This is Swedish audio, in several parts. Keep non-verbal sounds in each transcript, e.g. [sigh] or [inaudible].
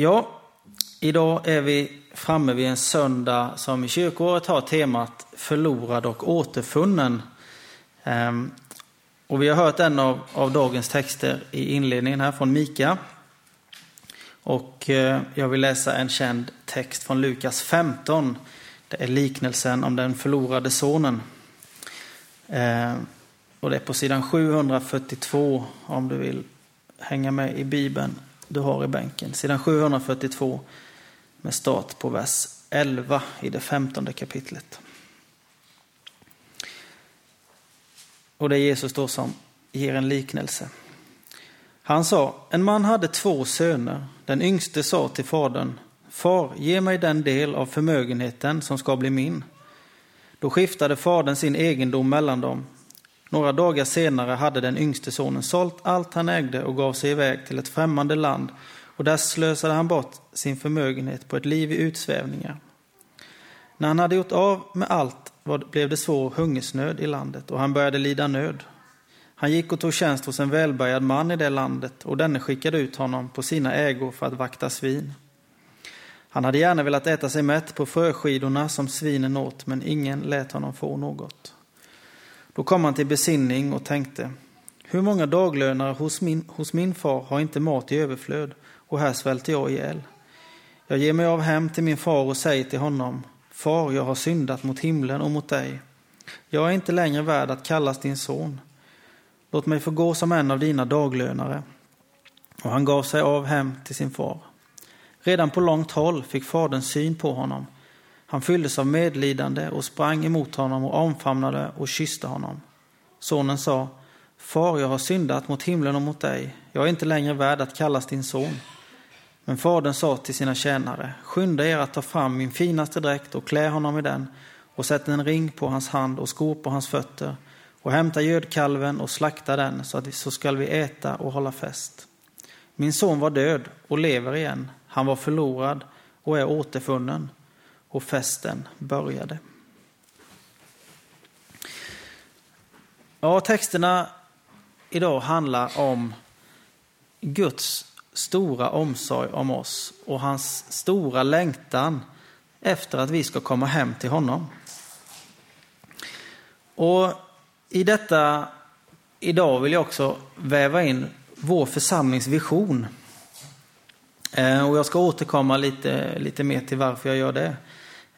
Ja, idag är vi framme vid en söndag som i kyrkoåret har temat förlorad och återfunnen. Ehm, och vi har hört en av, av dagens texter i inledningen här från Mika. Och eh, jag vill läsa en känd text från Lukas 15. Det är liknelsen om den förlorade sonen. Ehm, och det är på sidan 742 om du vill hänga med i Bibeln du har i bänken. Sidan 742 med start på vers 11 i det femtonde kapitlet. Och det är Jesus då som ger en liknelse. Han sa, en man hade två söner. Den yngste sa till fadern, Far, ge mig den del av förmögenheten som ska bli min. Då skiftade fadern sin egendom mellan dem. Några dagar senare hade den yngste sonen sålt allt han ägde och gav sig iväg till ett främmande land och där slösade han bort sin förmögenhet på ett liv i utsvävningar. När han hade gjort av med allt blev det svår hungersnöd i landet och han började lida nöd. Han gick och tog tjänst hos en välbärgad man i det landet och denne skickade ut honom på sina ägor för att vakta svin. Han hade gärna velat äta sig mätt på fröskidorna som svinen åt, men ingen lät honom få något. Då kom han till besinning och tänkte, hur många daglönare hos min, hos min far har inte mat i överflöd och här svälter jag ihjäl. Jag ger mig av hem till min far och säger till honom, Far, jag har syndat mot himlen och mot dig. Jag är inte längre värd att kallas din son. Låt mig få gå som en av dina daglönare. Och han gav sig av hem till sin far. Redan på långt håll fick fadern syn på honom. Han fylldes av medlidande och sprang emot honom och omfamnade och kysste honom. Sonen sa, Far, jag har syndat mot himlen och mot dig. Jag är inte längre värd att kallas din son. Men fadern sa till sina tjänare, skynda er att ta fram min finaste dräkt och klä honom i den och sätt en ring på hans hand och skor på hans fötter och hämta gödkalven och slakta den så, att, så skall vi äta och hålla fest. Min son var död och lever igen. Han var förlorad och är återfunnen. Och festen började. Ja, texterna idag handlar om Guds stora omsorg om oss och hans stora längtan efter att vi ska komma hem till honom. Och i detta idag vill jag också väva in vår församlingsvision. Eh, och jag ska återkomma lite, lite mer till varför jag gör det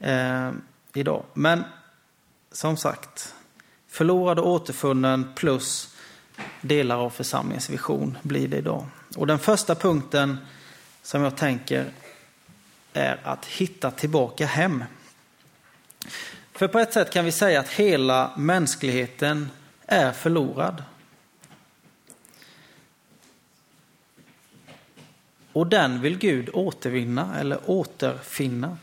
eh, idag. Men som sagt, förlorad och återfunnen plus delar av församlingens vision blir det idag. Och den första punkten som jag tänker är att hitta tillbaka hem. För på ett sätt kan vi säga att hela mänskligheten är förlorad. Och den vill Gud återvinna eller återfinna.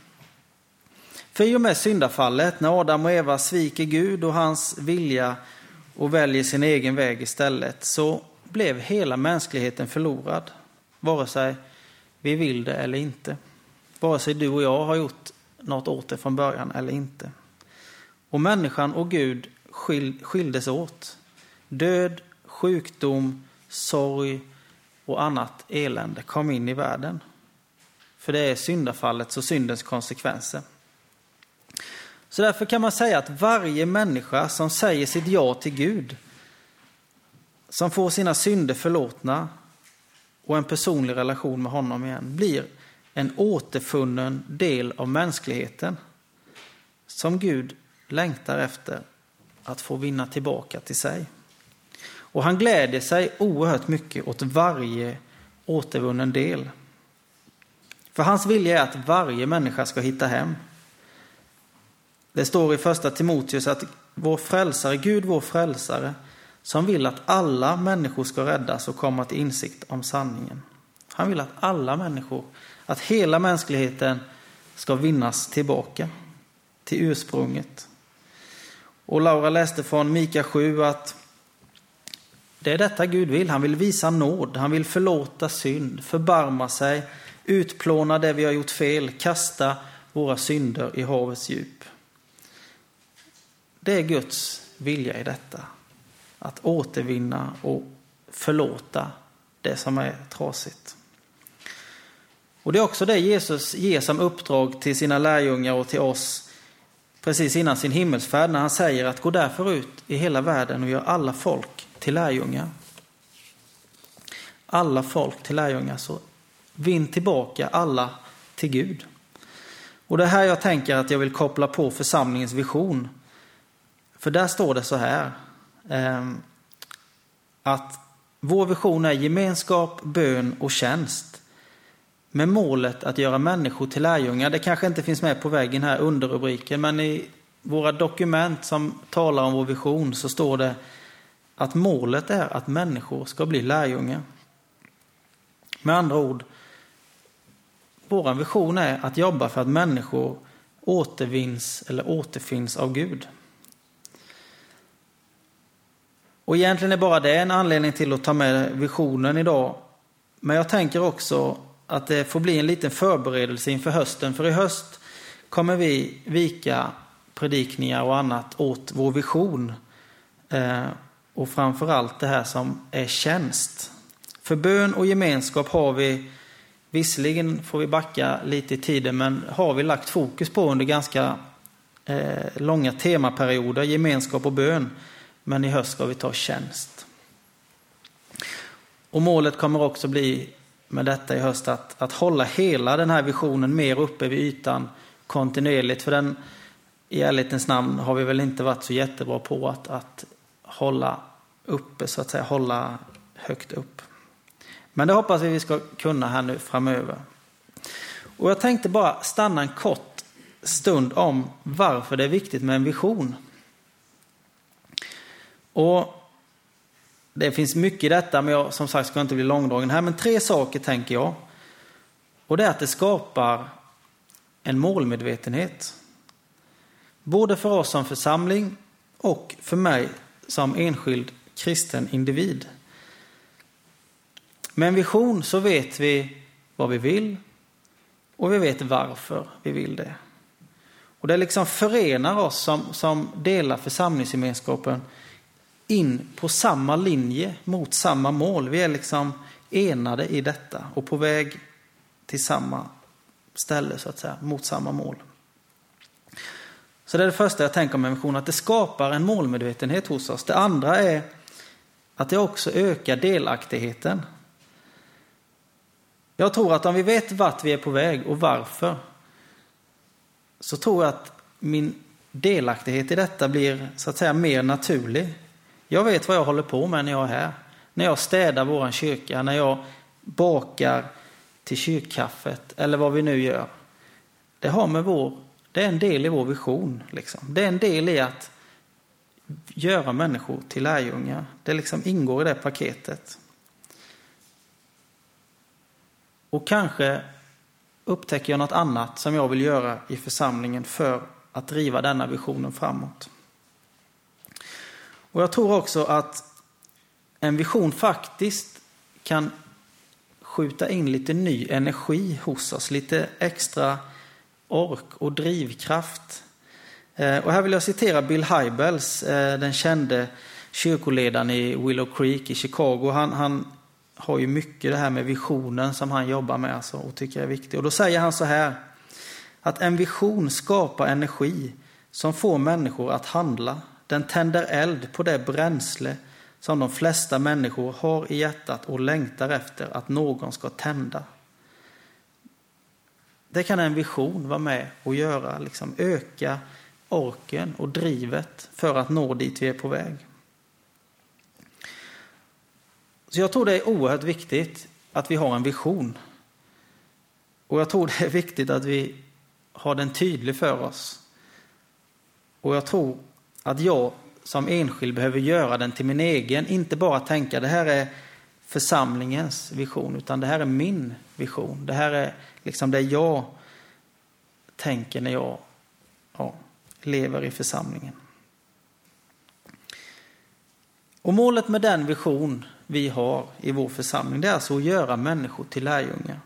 För i och med syndafallet, när Adam och Eva sviker Gud och hans vilja och väljer sin egen väg istället, så blev hela mänskligheten förlorad. Vare sig vi vill det eller inte. Vare sig du och jag har gjort något åt det från början eller inte. Och människan och Gud skildes åt. Död, sjukdom, sorg och annat elände kom in i världen. För det är syndafallets och syndens konsekvenser. Så därför kan man säga att varje människa som säger sitt ja till Gud, som får sina synder förlåtna och en personlig relation med honom igen, blir en återfunnen del av mänskligheten som Gud längtar efter att få vinna tillbaka till sig. Och han gläder sig oerhört mycket åt varje återvunnen del. För hans vilja är att varje människa ska hitta hem. Det står i första Timoteus att vår frälsare, Gud vår frälsare, som vill att alla människor ska räddas och komma till insikt om sanningen. Han vill att alla människor, att hela mänskligheten ska vinnas tillbaka till ursprunget. Och Laura läste från Mika 7 att det är detta Gud vill. Han vill visa nåd, han vill förlåta synd, förbarma sig, utplåna det vi har gjort fel, kasta våra synder i havets djup. Det är Guds vilja i detta. Att återvinna och förlåta det som är trasigt. Och det är också det Jesus ger som uppdrag till sina lärjungar och till oss precis innan sin himmelsfärd när han säger att gå därför ut i hela världen och gör alla folk till lärjungar. Alla folk till lärjungar, så vinn tillbaka alla till Gud. Och det är här jag tänker att jag vill koppla på församlingens vision. För där står det så här. Ehm, att vår vision är gemenskap, bön och tjänst. Med målet att göra människor till lärjungar. Det kanske inte finns med på väggen här under rubriken, men i våra dokument som talar om vår vision så står det att målet är att människor ska bli lärjungar. Med andra ord, vår vision är att jobba för att människor återvinns eller återfinns av Gud. Och egentligen är bara det en anledning till att ta med visionen idag. Men jag tänker också att det får bli en liten förberedelse inför hösten. För i höst kommer vi vika predikningar och annat åt vår vision. Eh, och framförallt det här som är tjänst. För bön och gemenskap har vi, visserligen får vi backa lite i tiden, men har vi lagt fokus på under ganska eh, långa temaperioder, gemenskap och bön. Men i höst ska vi ta tjänst. Och målet kommer också bli med detta i höst att, att hålla hela den här visionen mer uppe vid ytan kontinuerligt. För den, i ärlighetens namn, har vi väl inte varit så jättebra på att, att hålla uppe, så att säga, hålla högt upp. Men det hoppas vi vi ska kunna här nu framöver. Och jag tänkte bara stanna en kort stund om varför det är viktigt med en vision. Och det finns mycket i detta, men jag som sagt ska inte bli långdragen här. Men tre saker tänker jag. Och det är att det skapar en målmedvetenhet. Både för oss som församling och för mig som enskild kristen individ. Med en vision så vet vi vad vi vill och vi vet varför vi vill det. Och det liksom förenar oss som, som delar församlingsgemenskapen in på samma linje mot samma mål. Vi är liksom enade i detta och på väg till samma ställe så att säga, mot samma mål. Så det är det första jag tänker om en vision, att det skapar en målmedvetenhet hos oss. Det andra är att det också ökar delaktigheten. Jag tror att om vi vet vart vi är på väg och varför, så tror jag att min delaktighet i detta blir så att säga mer naturlig. Jag vet vad jag håller på med när jag är här. När jag städar vår kyrka, när jag bakar till kyrkkaffet eller vad vi nu gör. Det har med vår, det är en del i vår vision. Liksom. Det är en del i att göra människor till lärjungar. Det liksom ingår i det paketet. Och kanske upptäcker jag något annat som jag vill göra i församlingen för att driva denna visionen framåt. Och jag tror också att en vision faktiskt kan skjuta in lite ny energi hos oss, lite extra ork och drivkraft. Eh, och här vill jag citera Bill Hybels, eh, den kände kyrkoledaren i Willow Creek i Chicago. Han, han har ju mycket det här med visionen som han jobbar med alltså, och tycker är viktigt. Och då säger han så här, att en vision skapar energi som får människor att handla, den tänder eld på det bränsle som de flesta människor har i hjärtat och längtar efter att någon ska tända. Det kan en vision vara med och göra, liksom öka orken och drivet för att nå dit vi är på väg. Så jag tror det är oerhört viktigt att vi har en vision. Och jag tror det är viktigt att vi har den tydlig för oss. Och jag tror att jag som enskild behöver göra den till min egen, inte bara tänka det här är församlingens vision, utan det här är min vision. Det här är liksom det jag tänker när jag ja, lever i församlingen. Och målet med den vision vi har i vår församling, det är alltså att göra människor till lärjungar.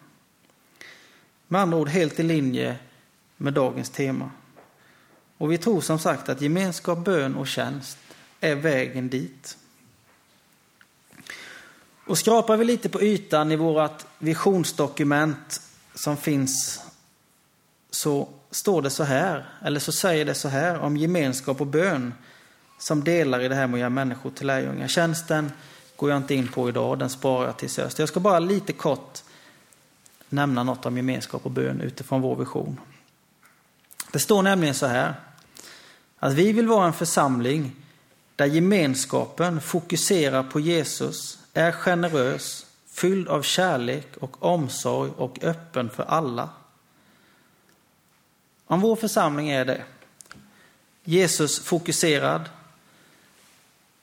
Med andra ord helt i linje med dagens tema. Och vi tror som sagt att gemenskap, bön och tjänst är vägen dit. Och skrapar vi lite på ytan i vårt visionsdokument som finns så står det så här, eller så säger det så här om gemenskap och bön som delar i det här med att göra människor till lärjungar. Tjänsten går jag inte in på idag, den sparar jag till höst. Jag ska bara lite kort nämna något om gemenskap och bön utifrån vår vision. Det står nämligen så här, att vi vill vara en församling där gemenskapen fokuserar på Jesus, är generös, fylld av kärlek och omsorg och öppen för alla. Om vår församling är det, Jesus fokuserad,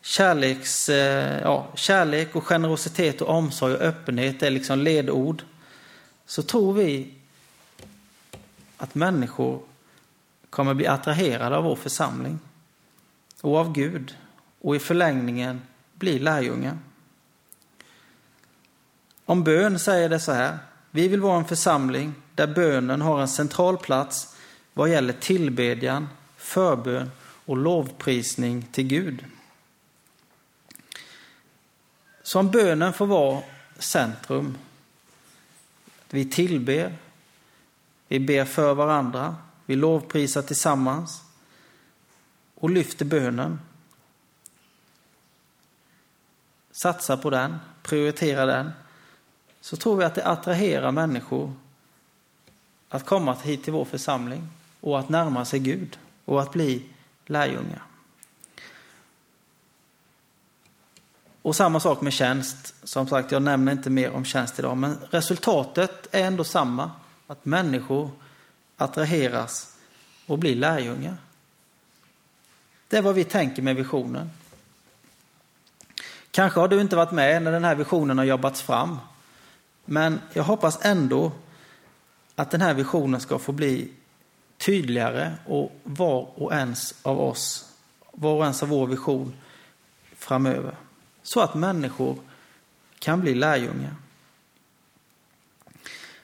kärleks, eh, ja, kärlek och generositet och omsorg och öppenhet är liksom ledord, så tror vi att människor kommer bli attraherade av vår församling och av Gud och i förlängningen bli lärjungar. Om bön säger det så här. Vi vill vara en församling där bönen har en central plats vad gäller tillbedjan, förbön och lovprisning till Gud. Så om bönen får vara centrum, vi tillber, vi ber för varandra, vi lovprisar tillsammans och lyfter bönen. Satsa på den, prioritera den. Så tror vi att det attraherar människor att komma hit till vår församling och att närma sig Gud och att bli lärjungar. Och samma sak med tjänst. Som sagt, jag nämner inte mer om tjänst idag, men resultatet är ändå samma. Att människor attraheras och bli lärjungar. Det är vad vi tänker med visionen. Kanske har du inte varit med när den här visionen har jobbats fram. Men jag hoppas ändå att den här visionen ska få bli tydligare och var och ens av oss, var och ens av vår vision framöver. Så att människor kan bli lärjungar.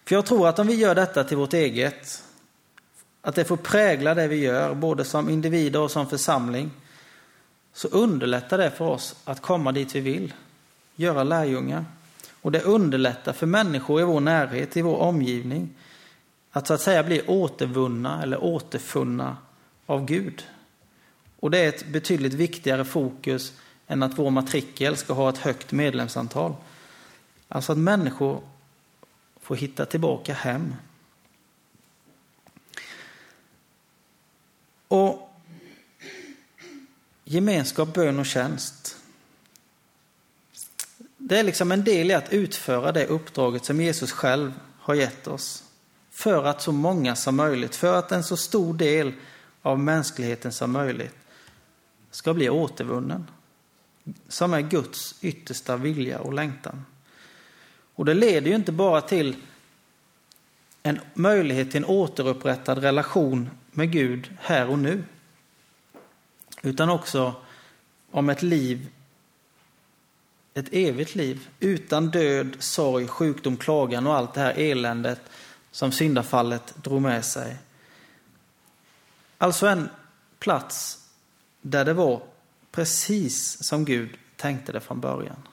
För jag tror att om vi gör detta till vårt eget, att det får prägla det vi gör, både som individer och som församling, så underlättar det för oss att komma dit vi vill, göra lärjungar. Och det underlättar för människor i vår närhet, i vår omgivning, att så att säga bli återvunna eller återfunna av Gud. Och det är ett betydligt viktigare fokus än att vår matrikel ska ha ett högt medlemsantal. Alltså att människor får hitta tillbaka hem. Och gemenskap, bön och tjänst. Det är liksom en del i att utföra det uppdraget som Jesus själv har gett oss. För att så många som möjligt, för att en så stor del av mänskligheten som möjligt ska bli återvunnen. Som är Guds yttersta vilja och längtan. Och det leder ju inte bara till en möjlighet till en återupprättad relation med Gud här och nu. Utan också om ett liv, ett evigt liv utan död, sorg, sjukdom, klagan och allt det här eländet som syndafallet drog med sig. Alltså en plats där det var precis som Gud tänkte det från början.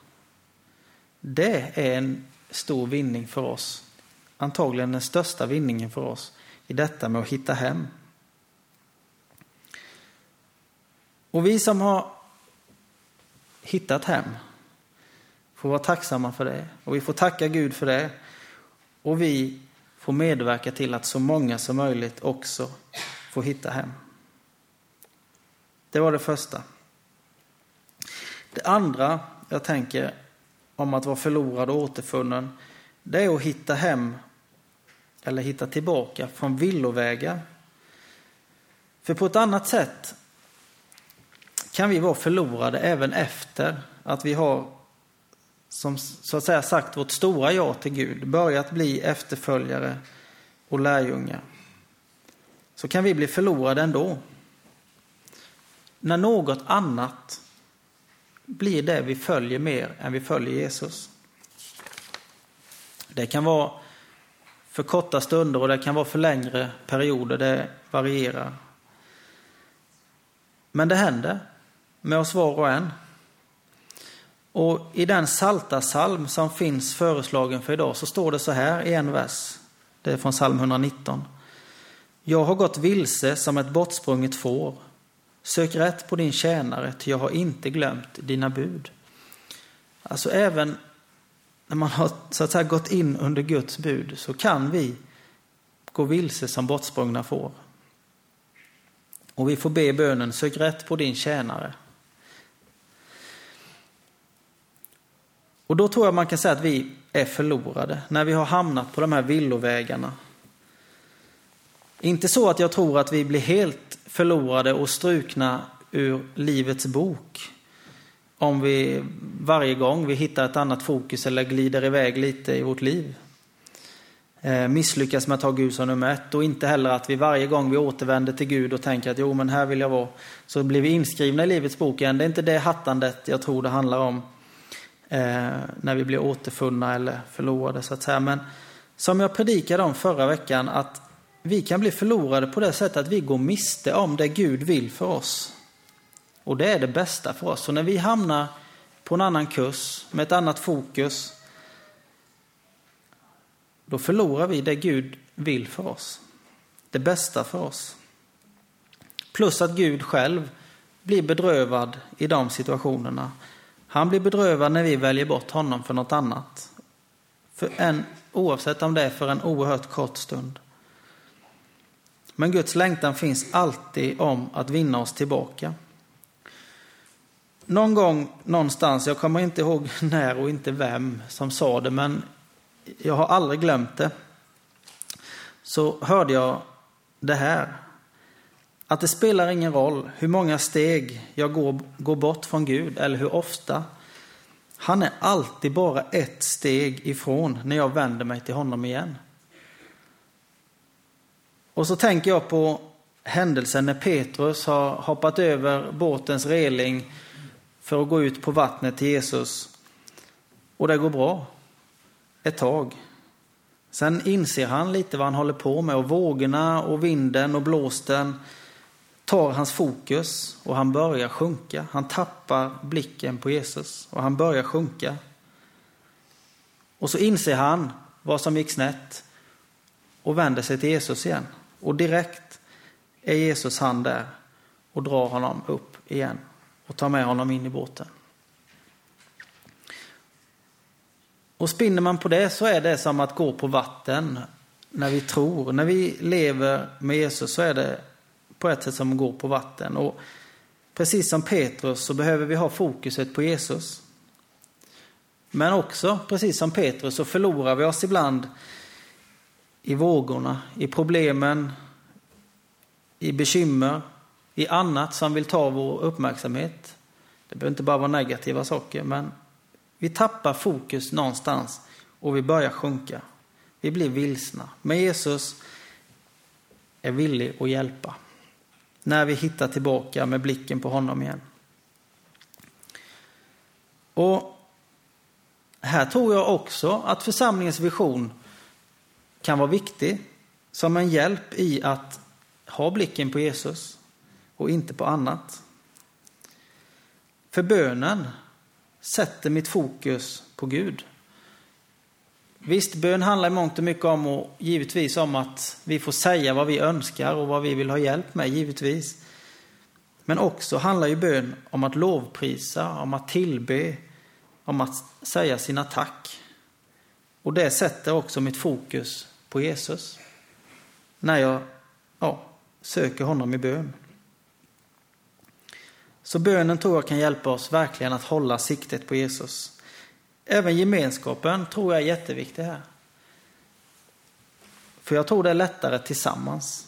Det är en stor vinning för oss. Antagligen den största vinningen för oss i detta med att hitta hem. Och vi som har hittat hem får vara tacksamma för det. Och vi får tacka Gud för det. Och vi får medverka till att så många som möjligt också får hitta hem. Det var det första. Det andra jag tänker om att vara förlorad och återfunnen, det är att hitta hem eller hitta tillbaka från villovägar. För på ett annat sätt kan vi vara förlorade även efter att vi har som så att säga sagt vårt stora ja till Gud, börjat bli efterföljare och lärjungar. Så kan vi bli förlorade ändå. När något annat blir det vi följer mer än vi följer Jesus. Det kan vara för korta stunder och det kan vara för längre perioder, det varierar. Men det händer med oss var och en. Och i den salta salm som finns föreslagen för idag så står det så här i en vers. Det är från psalm 119. Jag har gått vilse som ett bortsprunget får. Sök rätt på din tjänare, ty jag har inte glömt dina bud. Alltså även när man har så att säga gått in under Guds bud så kan vi gå vilse som bortsprungna får. Och vi får be bönen, sök rätt på din tjänare. Och då tror jag man kan säga att vi är förlorade när vi har hamnat på de här villovägarna. Inte så att jag tror att vi blir helt förlorade och strukna ur livets bok om vi varje gång vi hittar ett annat fokus eller glider iväg lite i vårt liv. Eh, misslyckas med att ha Gud som nummer ett och inte heller att vi varje gång vi återvänder till Gud och tänker att jo men här vill jag vara så blir vi inskrivna i Livets bok igen. Det är inte det hattandet jag tror det handlar om eh, när vi blir återfunna eller förlorade så att säga. Men som jag predikade om förra veckan att vi kan bli förlorade på det sättet att vi går miste om det Gud vill för oss. Och det är det bästa för oss. Så när vi hamnar på en annan kurs med ett annat fokus då förlorar vi det Gud vill för oss. Det bästa för oss. Plus att Gud själv blir bedrövad i de situationerna. Han blir bedrövad när vi väljer bort honom för något annat. För en, oavsett om det är för en oerhört kort stund. Men Guds längtan finns alltid om att vinna oss tillbaka. Någon gång någonstans, jag kommer inte ihåg [laughs] när och inte vem som sa det, men jag har aldrig glömt det. Så hörde jag det här. Att det spelar ingen roll hur många steg jag går, går bort från Gud eller hur ofta. Han är alltid bara ett steg ifrån när jag vänder mig till honom igen. Och så tänker jag på händelsen när Petrus har hoppat över båtens reling för att gå ut på vattnet till Jesus. Och det går bra ett tag. Sen inser han lite vad han håller på med och vågorna och vinden och blåsten tar hans fokus och han börjar sjunka. Han tappar blicken på Jesus och han börjar sjunka. Och så inser han vad som gick snett och vänder sig till Jesus igen. Och direkt är Jesus hand där och drar honom upp igen och tar med honom in i båten. Och spinner man på det så är det som att gå på vatten när vi tror. När vi lever med Jesus så är det på ett sätt som att gå på vatten. Och precis som Petrus så behöver vi ha fokuset på Jesus. Men också, precis som Petrus, så förlorar vi oss ibland i vågorna, i problemen, i bekymmer, i annat som vill ta vår uppmärksamhet. Det behöver inte bara vara negativa saker, men vi tappar fokus någonstans och vi börjar sjunka. Vi blir vilsna. Men Jesus är villig att hjälpa. När vi hittar tillbaka med blicken på honom igen. Och här tror jag också att församlingens vision kan vara viktig som en hjälp i att ha blicken på Jesus och inte på annat. För bönen sätter mitt fokus på Gud. Visst, bön handlar i mångt och mycket om och givetvis om att vi får säga vad vi önskar och vad vi vill ha hjälp med, givetvis. Men också handlar ju bön om att lovprisa, om att tillbe, om att säga sina tack. Och det sätter också mitt fokus på Jesus. När jag ja, söker honom i bön. Så bönen tror jag kan hjälpa oss verkligen att hålla siktet på Jesus. Även gemenskapen tror jag är jätteviktig här. För jag tror det är lättare tillsammans.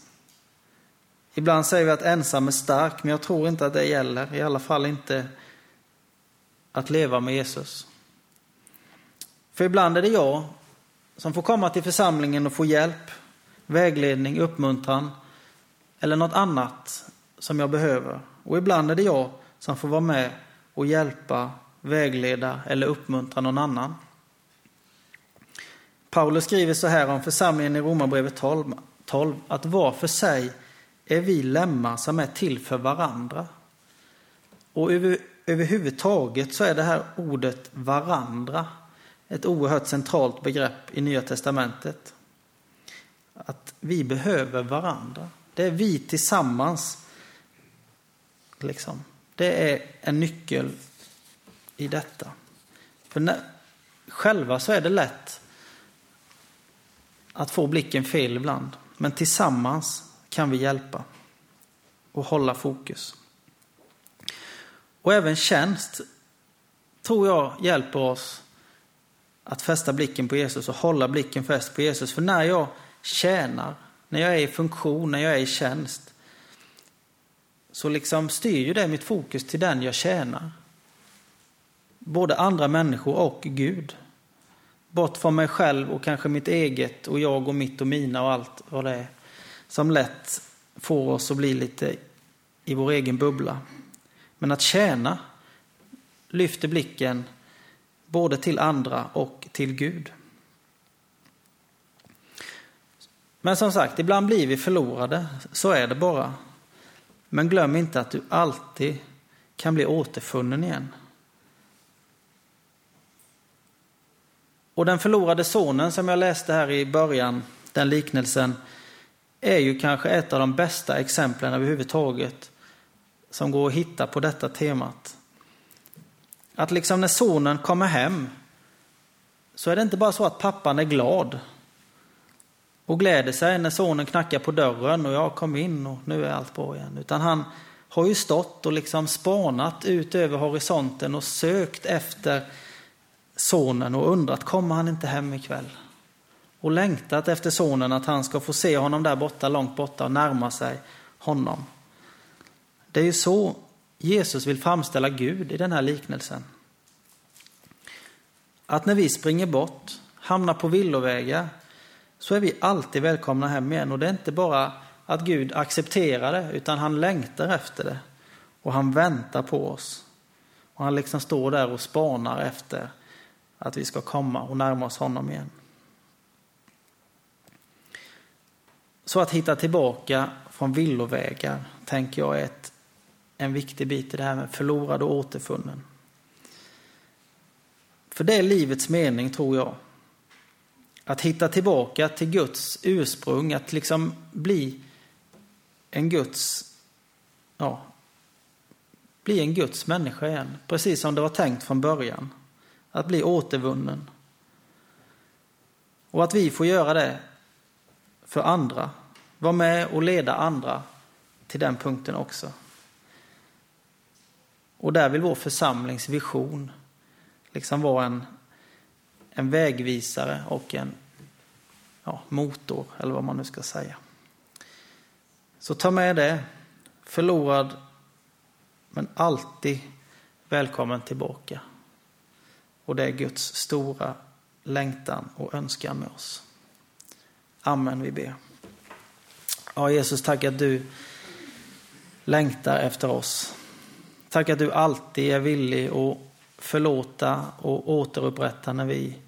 Ibland säger vi att ensam är stark, men jag tror inte att det gäller. I alla fall inte att leva med Jesus. För ibland är det jag som får komma till församlingen och få hjälp, vägledning, uppmuntran eller något annat som jag behöver. Och ibland är det jag som får vara med och hjälpa, vägleda eller uppmuntra någon annan. Paulus skriver så här om församlingen i Romarbrevet 12, 12 att var för sig är vi lemmar som är till för varandra. Och över, överhuvudtaget så är det här ordet varandra ett oerhört centralt begrepp i Nya Testamentet. Att vi behöver varandra. Det är vi tillsammans. Liksom. Det är en nyckel i detta. För när, själva så är det lätt att få blicken fel ibland. Men tillsammans kan vi hjälpa och hålla fokus. Och även tjänst tror jag hjälper oss att fästa blicken på Jesus och hålla blicken fäst på Jesus. För när jag tjänar, när jag är i funktion, när jag är i tjänst, så liksom styr ju det mitt fokus till den jag tjänar. Både andra människor och Gud. Bort från mig själv och kanske mitt eget och jag och mitt och mina och allt vad det är. Som lätt får oss att bli lite i vår egen bubbla. Men att tjäna lyfter blicken både till andra och till Gud. Men som sagt, ibland blir vi förlorade. Så är det bara. Men glöm inte att du alltid kan bli återfunnen igen. Och den förlorade sonen som jag läste här i början, den liknelsen, är ju kanske ett av de bästa exemplen överhuvudtaget som går att hitta på detta temat. Att liksom när sonen kommer hem så är det inte bara så att pappan är glad och gläder sig när sonen knackar på dörren och jag kom in och nu är allt bra igen. Utan han har ju stått och liksom spanat ut över horisonten och sökt efter sonen och undrat, kommer han inte hem ikväll? Och längtat efter sonen, att han ska få se honom där borta, långt borta och närma sig honom. Det är ju så Jesus vill framställa Gud i den här liknelsen. Att när vi springer bort, hamnar på villovägar, så är vi alltid välkomna hem igen. Och det är inte bara att Gud accepterar det, utan han längtar efter det. Och han väntar på oss. Och han liksom står där och spanar efter att vi ska komma och närma oss honom igen. Så att hitta tillbaka från villovägar, tänker jag, är ett, en viktig bit i det här med förlorad och återfunnen. För det är livets mening, tror jag. Att hitta tillbaka till Guds ursprung, att liksom bli en Guds, ja, bli en Guds människa igen. Precis som det var tänkt från början. Att bli återvunnen. Och att vi får göra det för andra. Vara med och leda andra till den punkten också. Och där vill vår församlingsvision liksom vara en, en vägvisare och en ja, motor, eller vad man nu ska säga. Så ta med det. Förlorad, men alltid välkommen tillbaka. Och det är Guds stora längtan och önskan med oss. Amen, vi ber. Ja, Jesus, tack att du längtar efter oss. Tack att du alltid är villig att förlåta och återupprätta när vi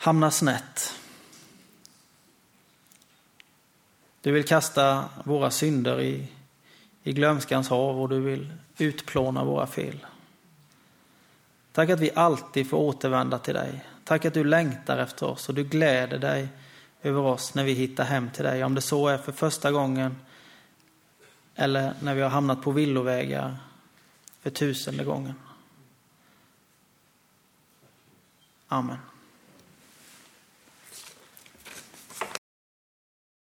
hamnar snett. Du vill kasta våra synder i, i glömskans hav och du vill utplåna våra fel. Tack att vi alltid får återvända till dig. Tack att du längtar efter oss och du gläder dig över oss när vi hittar hem till dig. Om det så är för första gången eller när vi har hamnat på villovägar för tusende gången. Amen.